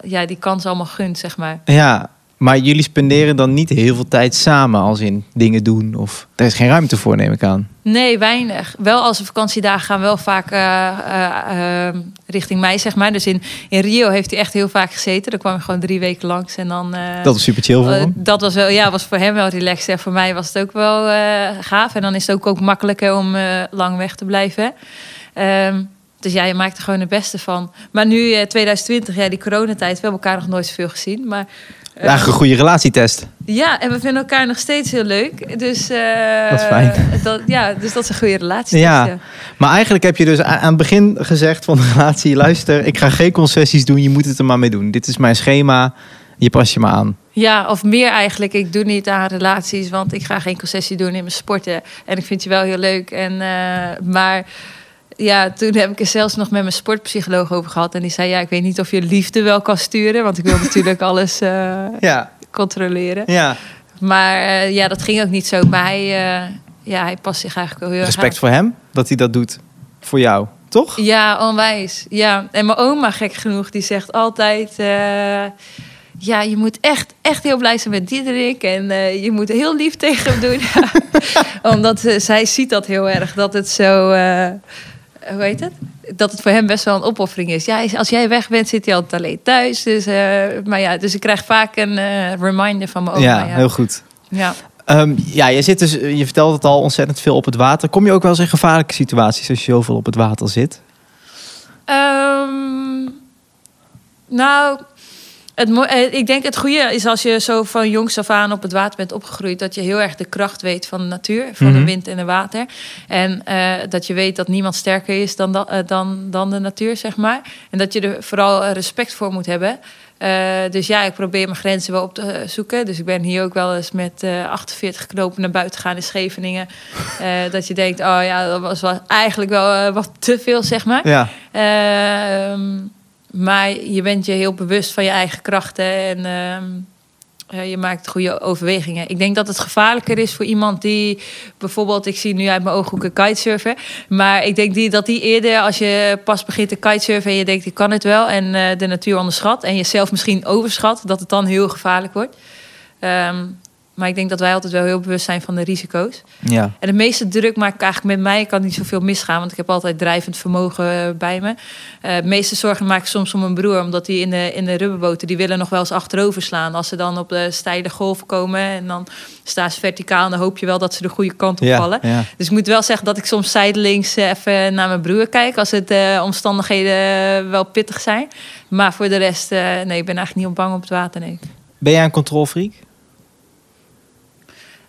ja, die kans allemaal gunt, zeg maar. Ja, maar jullie spenderen dan niet heel veel tijd samen als in dingen doen? Of er is geen ruimte voor, neem ik aan. Nee, weinig. Wel als we vakantiedagen gaan wel vaak eh, eh, eh, richting mij, zeg maar. Dus in, in Rio heeft hij echt heel vaak gezeten. Dan kwam hij gewoon drie weken langs en dan... Dat is super chill voor hem. dat was wel, ja, was voor hem wel relaxed. En voor mij was het ook wel gaaf. En dan is het ook, ook makkelijker om lang weg te blijven. Ehm, dus ja, je maakt er gewoon het beste van. Maar nu, eh, 2020, ja, die coronatijd, we hebben elkaar nog nooit zoveel gezien. Maar Eigenlijk een goede relatietest. ja, en we vinden elkaar nog steeds heel leuk. Dus, eh, Dat is fijn. Dat, ja, dus dat is een goede relatie. Ja. Dus, Maar eigenlijk heb je dus aan het begin gezegd van de relatie... luister, ik ga geen concessies doen, je moet het er maar mee doen. Dit is mijn schema, je past je maar aan. Ja, of meer eigenlijk. Ik doe niet aan relaties, want ik ga geen concessie doen in mijn sporten. En ik vind je wel heel leuk. En, eh, maar ja, toen heb ik er zelfs nog met mijn sportpsycholoog over gehad. En die zei, ja, ik weet niet of je liefde wel kan sturen. Want ik wil natuurlijk alles eh, Ja, controleren. ja. Maar eh, ja, dat ging ook niet zo. Maar hij, eh, ja, hij past zich eigenlijk wel heel erg Respect voor hem, dat hij dat doet voor jou. Toch? Ja, onwijs. Ja, en mijn oma, gek genoeg, die zegt altijd... ja, je moet echt, echt heel blij zijn met Diederik. En je moet heel lief tegen hem doen. Omdat zij ziet dat heel erg. Dat het zo... hoe heet het? Dat het voor hem best wel een opoffering is. Ja, als jij weg bent, zit hij altijd alleen thuis. Dus, eh, maar ja, dus ik krijg vaak een eh, reminder van mijn oma. ja, Ja, heel goed. ja. Ehm, ja, je, zit dus, je vertelt het al ontzettend veel op het water. Kom je ook wel eens in gevaarlijke situaties als je zoveel op het water zit? Ehm, nou, het, eh, ik denk het goede is als je zo van jongs af aan op het water bent opgegroeid, dat je heel erg de kracht weet van de natuur, van Mhm. de wind en de water. En eh, dat je weet dat niemand sterker is dan, da- eh, dan, dan de natuur, zeg maar. En dat je er vooral respect voor moet hebben. Dus ja, ik probeer mijn grenzen wel op te zoeken. Dus ik ben hier ook wel eens met eh 48 knopen naar buiten gegaan in Scheveningen. Dat je denkt, oh ja, dat was wel eigenlijk wel wat te veel, zeg maar. Ja. Ehm, maar je bent je heel bewust van je eigen krachten en ehm, eh, je maakt goede overwegingen. Ik denk dat het gevaarlijker is voor iemand die bijvoorbeeld, ik zie nu uit mijn ooghoeken kitesurfen, maar ik denk die, dat die eerder als je pas begint te kitesurfen en je denkt ik kan het wel en eh, de natuur onderschat en jezelf misschien overschat, dat het dan heel gevaarlijk wordt. Ehm, maar ik denk dat wij altijd wel heel bewust zijn van de risico's. ja. En de meeste druk maak ik eigenlijk met mij. Ik kan niet zoveel misgaan, want ik heb altijd drijvend vermogen eh, bij me. Eh, de meeste zorgen maak ik soms om mijn broer, omdat die in de, in de rubberboten... die willen nog wel eens achterover slaan. Als ze dan op de steile golf komen en dan staan ze verticaal... en dan hoop je wel dat ze de goede kant op vallen. ja. Dus ik moet wel zeggen dat ik soms zijdelings eh, even naar mijn broer kijk... als het omstandigheden wel pittig zijn. Maar voor de rest, nee, ik ben eigenlijk niet op bang op het water, nee. Ben jij een controlfreak?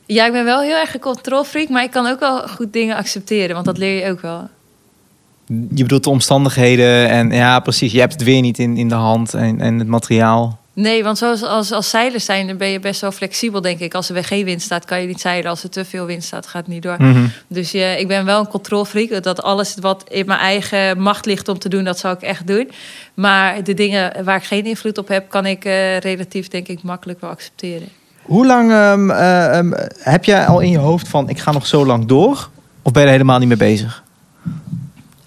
Ja, ik ben wel heel erg een controlfreak, maar ik kan ook wel goed dingen accepteren, want dat leer je ook wel. Je bedoelt de omstandigheden en ja, precies. Je hebt het weer niet in, in de hand en, en het materiaal. Nee, want zoals als, als zeilers zijn, dan ben je best wel flexibel, denk ik. Als er weer geen wind staat, kan je niet zeilen. Als er te veel wind staat, gaat het niet door. Mhm. Dus je, ik ben wel een controlfreak. Dat alles wat in mijn eigen macht ligt om te doen, dat zal ik echt doen. Maar de dingen waar ik geen invloed op heb, kan ik eh, relatief, denk ik, makkelijk wel accepteren. Hoe lang ehm, eh, ehm, heb jij al in je hoofd van ik ga nog zo lang door? Of ben je er helemaal niet mee bezig?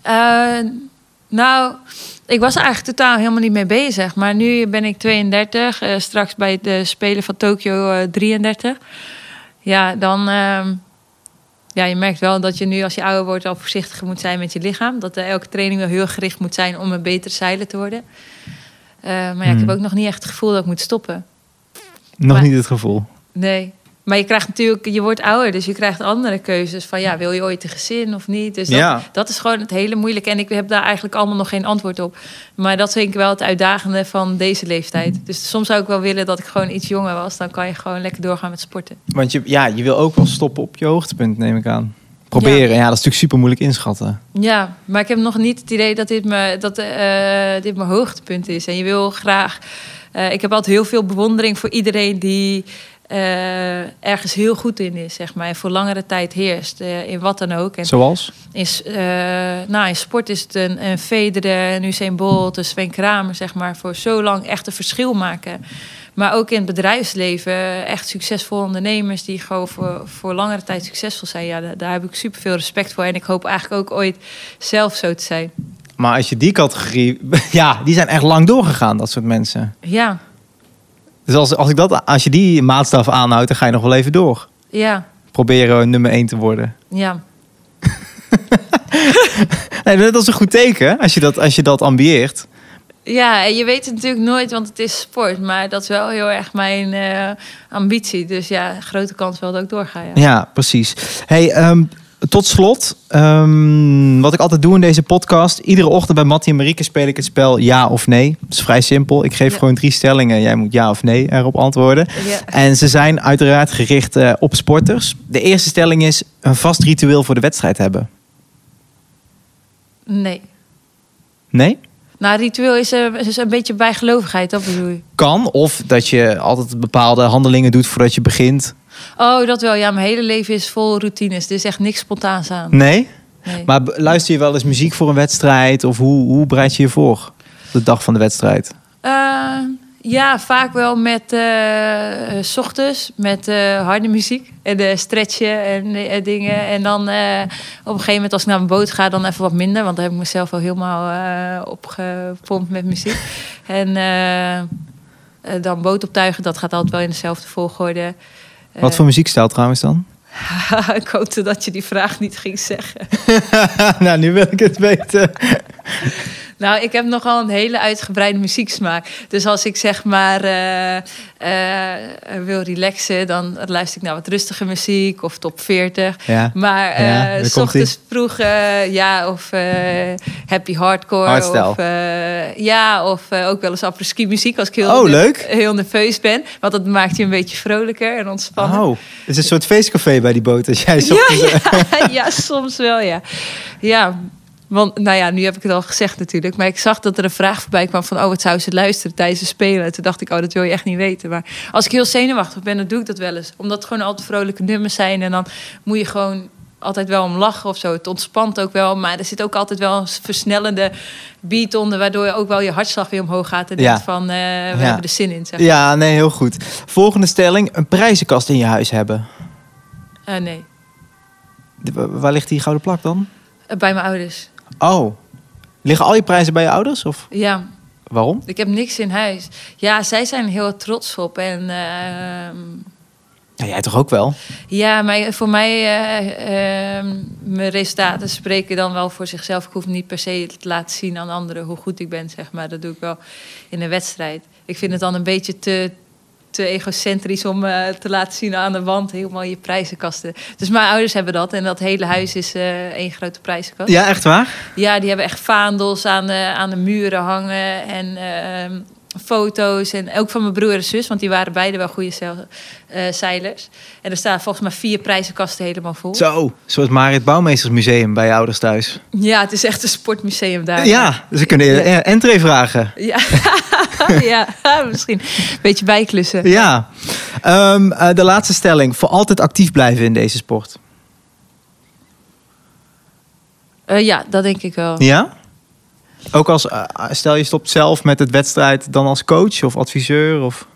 Eh, nou, ik was er eigenlijk totaal helemaal niet mee bezig. Maar nu ben ik 32, eh, straks bij de Spelen van Tokio eh, 33. Ja, dan... ehm, ja, je merkt wel dat je nu als je ouder wordt al voorzichtiger moet zijn met je lichaam. Dat elke training wel heel gericht moet zijn om een beter zeiler te worden. Maar ja, ik heb Hmm. ook nog niet echt het gevoel dat ik moet stoppen. Nog Maar- niet het gevoel. Nee. Maar je krijgt natuurlijk, je wordt ouder, dus je krijgt andere keuzes. Van ja, wil je ooit een gezin of niet? Dus dat, Ja. dat is gewoon het hele moeilijke. En ik heb daar eigenlijk allemaal nog geen antwoord op. Maar dat vind ik wel het uitdagende van deze leeftijd. Dus soms zou ik wel willen dat ik gewoon iets jonger was. Dan kan je gewoon lekker doorgaan met sporten. Want je, ja, je wil ook wel stoppen op je hoogtepunt, neem ik aan. proberen. Ja, dat is natuurlijk super moeilijk inschatten. Ja, maar ik heb nog niet het idee dat dit, me, dat, eh, dit mijn hoogtepunt is. En je wil graag... eh, ik heb altijd heel veel bewondering voor iedereen die eh, ergens heel goed in is, zeg maar. En voor langere tijd heerst, eh, in wat dan ook. En Zoals? in, s- eh, nou, in sport is het een, een Federer, een Usain Bolt, een Sven Kramer, zeg maar. Voor zo lang echt een verschil maken. Maar ook in het bedrijfsleven echt succesvolle ondernemers die gewoon voor, voor langere tijd succesvol zijn. Ja, daar, daar heb ik super veel respect voor. En ik hoop eigenlijk ook ooit zelf zo te zijn. Maar als je die categorie... Ja, die zijn echt lang doorgegaan, dat soort mensen. Ja, Dus als, als, ik dat, als je die maatstaf aanhoudt, dan ga je nog wel even door. ja, Proberen nummer 1 te worden. ja. Nee, dat is een goed teken als je dat, als je dat ambieert. Ja, en je weet het natuurlijk nooit, want het is sport. Maar dat is wel heel erg mijn eh, ambitie. Dus ja, grote kans wel dat ik doorga. Ja. Ja, precies. Hey, ehm, tot slot, ehm, wat ik altijd doe in deze podcast. Iedere ochtend bij Mattie en Marieke speel ik het spel ja of nee. Het is vrij simpel. Ik geef Ja. gewoon drie stellingen. Jij moet ja of nee erop antwoorden. Ja. En ze zijn uiteraard gericht eh, op sporters. De eerste stelling is een vast ritueel voor de wedstrijd hebben. Nee. Nee? Nou, ritueel is, eh, is een beetje bijgelovigheid, dat bedoel je. Kan. Of dat je altijd bepaalde handelingen doet voordat je begint. Oh, dat wel. Ja, mijn hele leven is vol routines. Er is echt niks spontaans aan. Nee? Nee. Maar luister je wel eens muziek voor een wedstrijd? Of hoe, hoe bereid je je voor? De dag van de wedstrijd. Eh, ja, vaak wel met 's ochtends met eh, harde muziek en de stretchen en dingen. En dan op een gegeven moment als ik naar mijn boot ga, dan even wat minder, want dan heb ik mezelf al helemaal opgepompt met muziek. En dan boot optuigen, dat gaat altijd wel in dezelfde volgorde. Wat voor muziekstijl trouwens dan? ik hoopte dat je die vraag niet ging zeggen. nou, nu wil ik het weten. Nou, ik heb nogal een hele uitgebreide muzieksmaak. Dus als ik zeg maar eh, eh, wil relaxen, dan luister ik naar wat rustige muziek of top 40. Ja. Maar eh Ja, s ochtends vroeg, eh, ja, of eh, happy hardcore. Hardstyle. Of, eh, ja, of eh, ook wel eens apres-ski muziek als ik heel, Oh, leuk. heel nerveus ben. Want dat maakt je een beetje vrolijker en ontspannen. Oh, het is een soort feestcafé bij die boot. Als jij. Ja, ja, ja, soms wel, ja. Ja, want nou ja, nu heb ik het al gezegd natuurlijk. Maar ik zag dat er een vraag voorbij kwam van... oh, wat zou ze luisteren tijdens het spelen? En toen dacht ik, oh, dat wil je echt niet weten. Maar als ik heel zenuwachtig ben, dan doe ik dat wel eens. Omdat het gewoon altijd vrolijke nummers zijn. En dan moet je gewoon altijd wel om lachen of zo. Het ontspant ook wel. Maar er zit ook altijd wel een versnellende beat onder... waardoor je ook wel je hartslag weer omhoog gaat. En Ja. denkt van, eh, we hebben er zin in, zeg. Ja, nee, heel goed. Volgende stelling. Een prijzenkast in je huis hebben. Eh, nee, De- Waar ligt die gouden plak dan? Eh, bij mijn ouders. Oh. Liggen al je prijzen bij je ouders? Of Ja, waarom? Ik heb niks in huis. Ja, zij zijn heel trots op. En ehm, Ja, jij toch ook wel? ja, maar voor mij, eh, ehm, mijn resultaten spreken dan wel voor zichzelf. Ik hoef niet per se te laten zien aan anderen hoe goed ik ben, zeg maar. Dat doe ik wel in een wedstrijd. Ik vind het dan een beetje te, te egocentrisch om eh, te laten zien aan de wand helemaal je prijzenkasten. Dus mijn ouders hebben dat en dat hele huis is eh één grote prijzenkast. Ja, echt waar? Ja, die hebben echt vaandels aan de, aan de muren hangen en ehm, foto's. En ook van mijn broer en zus, want die waren beide wel goede zeil- eh, zeilers. En er staan volgens mij vier prijzenkasten helemaal vol. Zo. Een soort Marit Bouwmeestersmuseum bij je ouders thuis. Ja, het is echt een sportmuseum daar. Ja, dus we kunnen ja. entree vragen. Ja, ja misschien een beetje bijklussen. Ja. Ehm, eh, de laatste stelling. Voor altijd actief blijven in deze sport. Eh, ja, dat denk ik wel. Ja? Ook als, eh, stel je stopt zelf met het wedstrijd, dan als coach of adviseur? Of...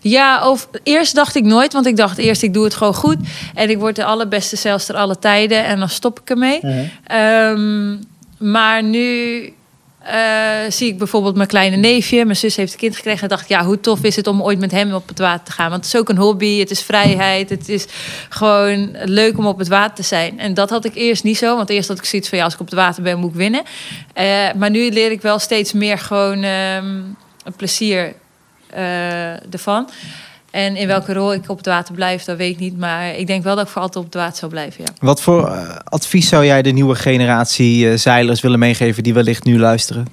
Ja, of eerst dacht ik nooit, want ik dacht eerst ik doe het gewoon goed en ik word de allerbeste zelfs alle tijden en dan stop ik ermee. Ehm, maar nu eh, zie ik bijvoorbeeld mijn kleine neefje, mijn zus heeft een kind gekregen en dacht ja, hoe tof is het om ooit met hem op het water te gaan? Want het is ook een hobby, het is vrijheid, het is gewoon leuk om op het water te zijn. En dat had ik eerst niet zo, want eerst had ik zoiets van, ja, als ik op het water ben, moet ik winnen. Eh, maar nu leer ik wel steeds meer gewoon ehm, een plezier eh, ervan. En in welke rol ik op het water blijf, dat weet ik niet. Maar ik denk wel dat ik voor altijd op het water zou blijven, ja. Wat voor eh, advies zou jij de nieuwe generatie eh, zeilers willen meegeven die wellicht nu luisteren?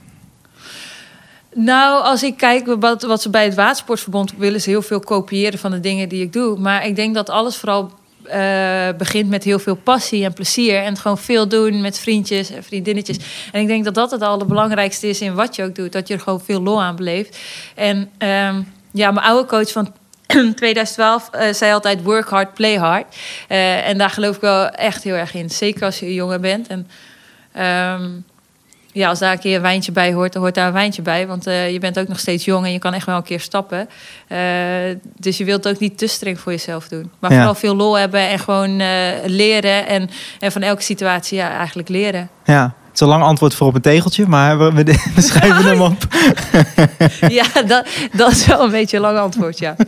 Nou, als ik kijk wat, wat ze bij het Watersportverbond willen, ze heel veel kopiëren van de dingen die ik doe. Maar ik denk dat alles vooral eh, begint met heel veel passie en plezier. En gewoon veel doen met vriendjes en vriendinnetjes. En ik denk dat dat het allerbelangrijkste is in wat je ook doet. Dat je er gewoon veel lol aan beleeft. En ehm, ja, mijn oude coach van 2012 eh, zei altijd work hard, play hard. Eh, en daar geloof ik wel echt heel erg in. Zeker als je jonger bent. En ehm, ja, als daar een keer een wijntje bij hoort, dan hoort daar een wijntje bij. Want eh, je bent ook nog steeds jong en je kan echt wel een keer stappen. Dus je wilt ook niet te streng voor jezelf doen. Maar Ja. vooral veel lol hebben en gewoon leren. En, en van elke situatie ja, eigenlijk leren. Ja, het is een lang antwoord voor op een tegeltje, maar we, we, schrijven hem op. ja, dat, dat is wel een beetje een lang antwoord, ja.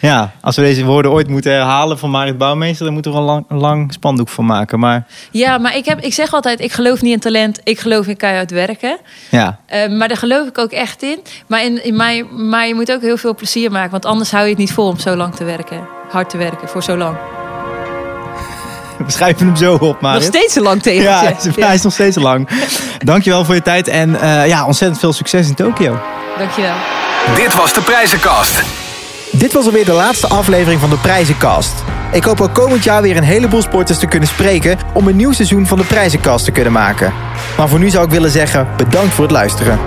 Ja, als we deze woorden ooit moeten herhalen van Marit Bouwmeester, dan moeten we er een lang, lang spandoek van maken. Maar Ja, maar ik, heb, ik zeg altijd, ik geloof niet in talent, ik geloof in keihard werken. ja, Eh, maar daar geloof ik ook echt in. Maar, in, in mij, maar je moet ook heel veel plezier maken. Want anders hou je het niet vol om zo lang te werken. Hard te werken, voor zo lang. we schrijven hem zo op, Marit. Nog steeds een lang Ja, tegeltje. hij is, hij is nog steeds lang. Dankjewel voor je tijd en eh, ja, ontzettend veel succes in Tokio. Dankjewel. Dit was de prijzenkast. Dit was alweer de laatste aflevering van de Prijzenkast. Ik hoop ook komend jaar weer een heleboel sporters te kunnen spreken om een nieuw seizoen van de Prijzenkast te kunnen maken. Maar voor nu zou ik willen zeggen bedankt voor het luisteren.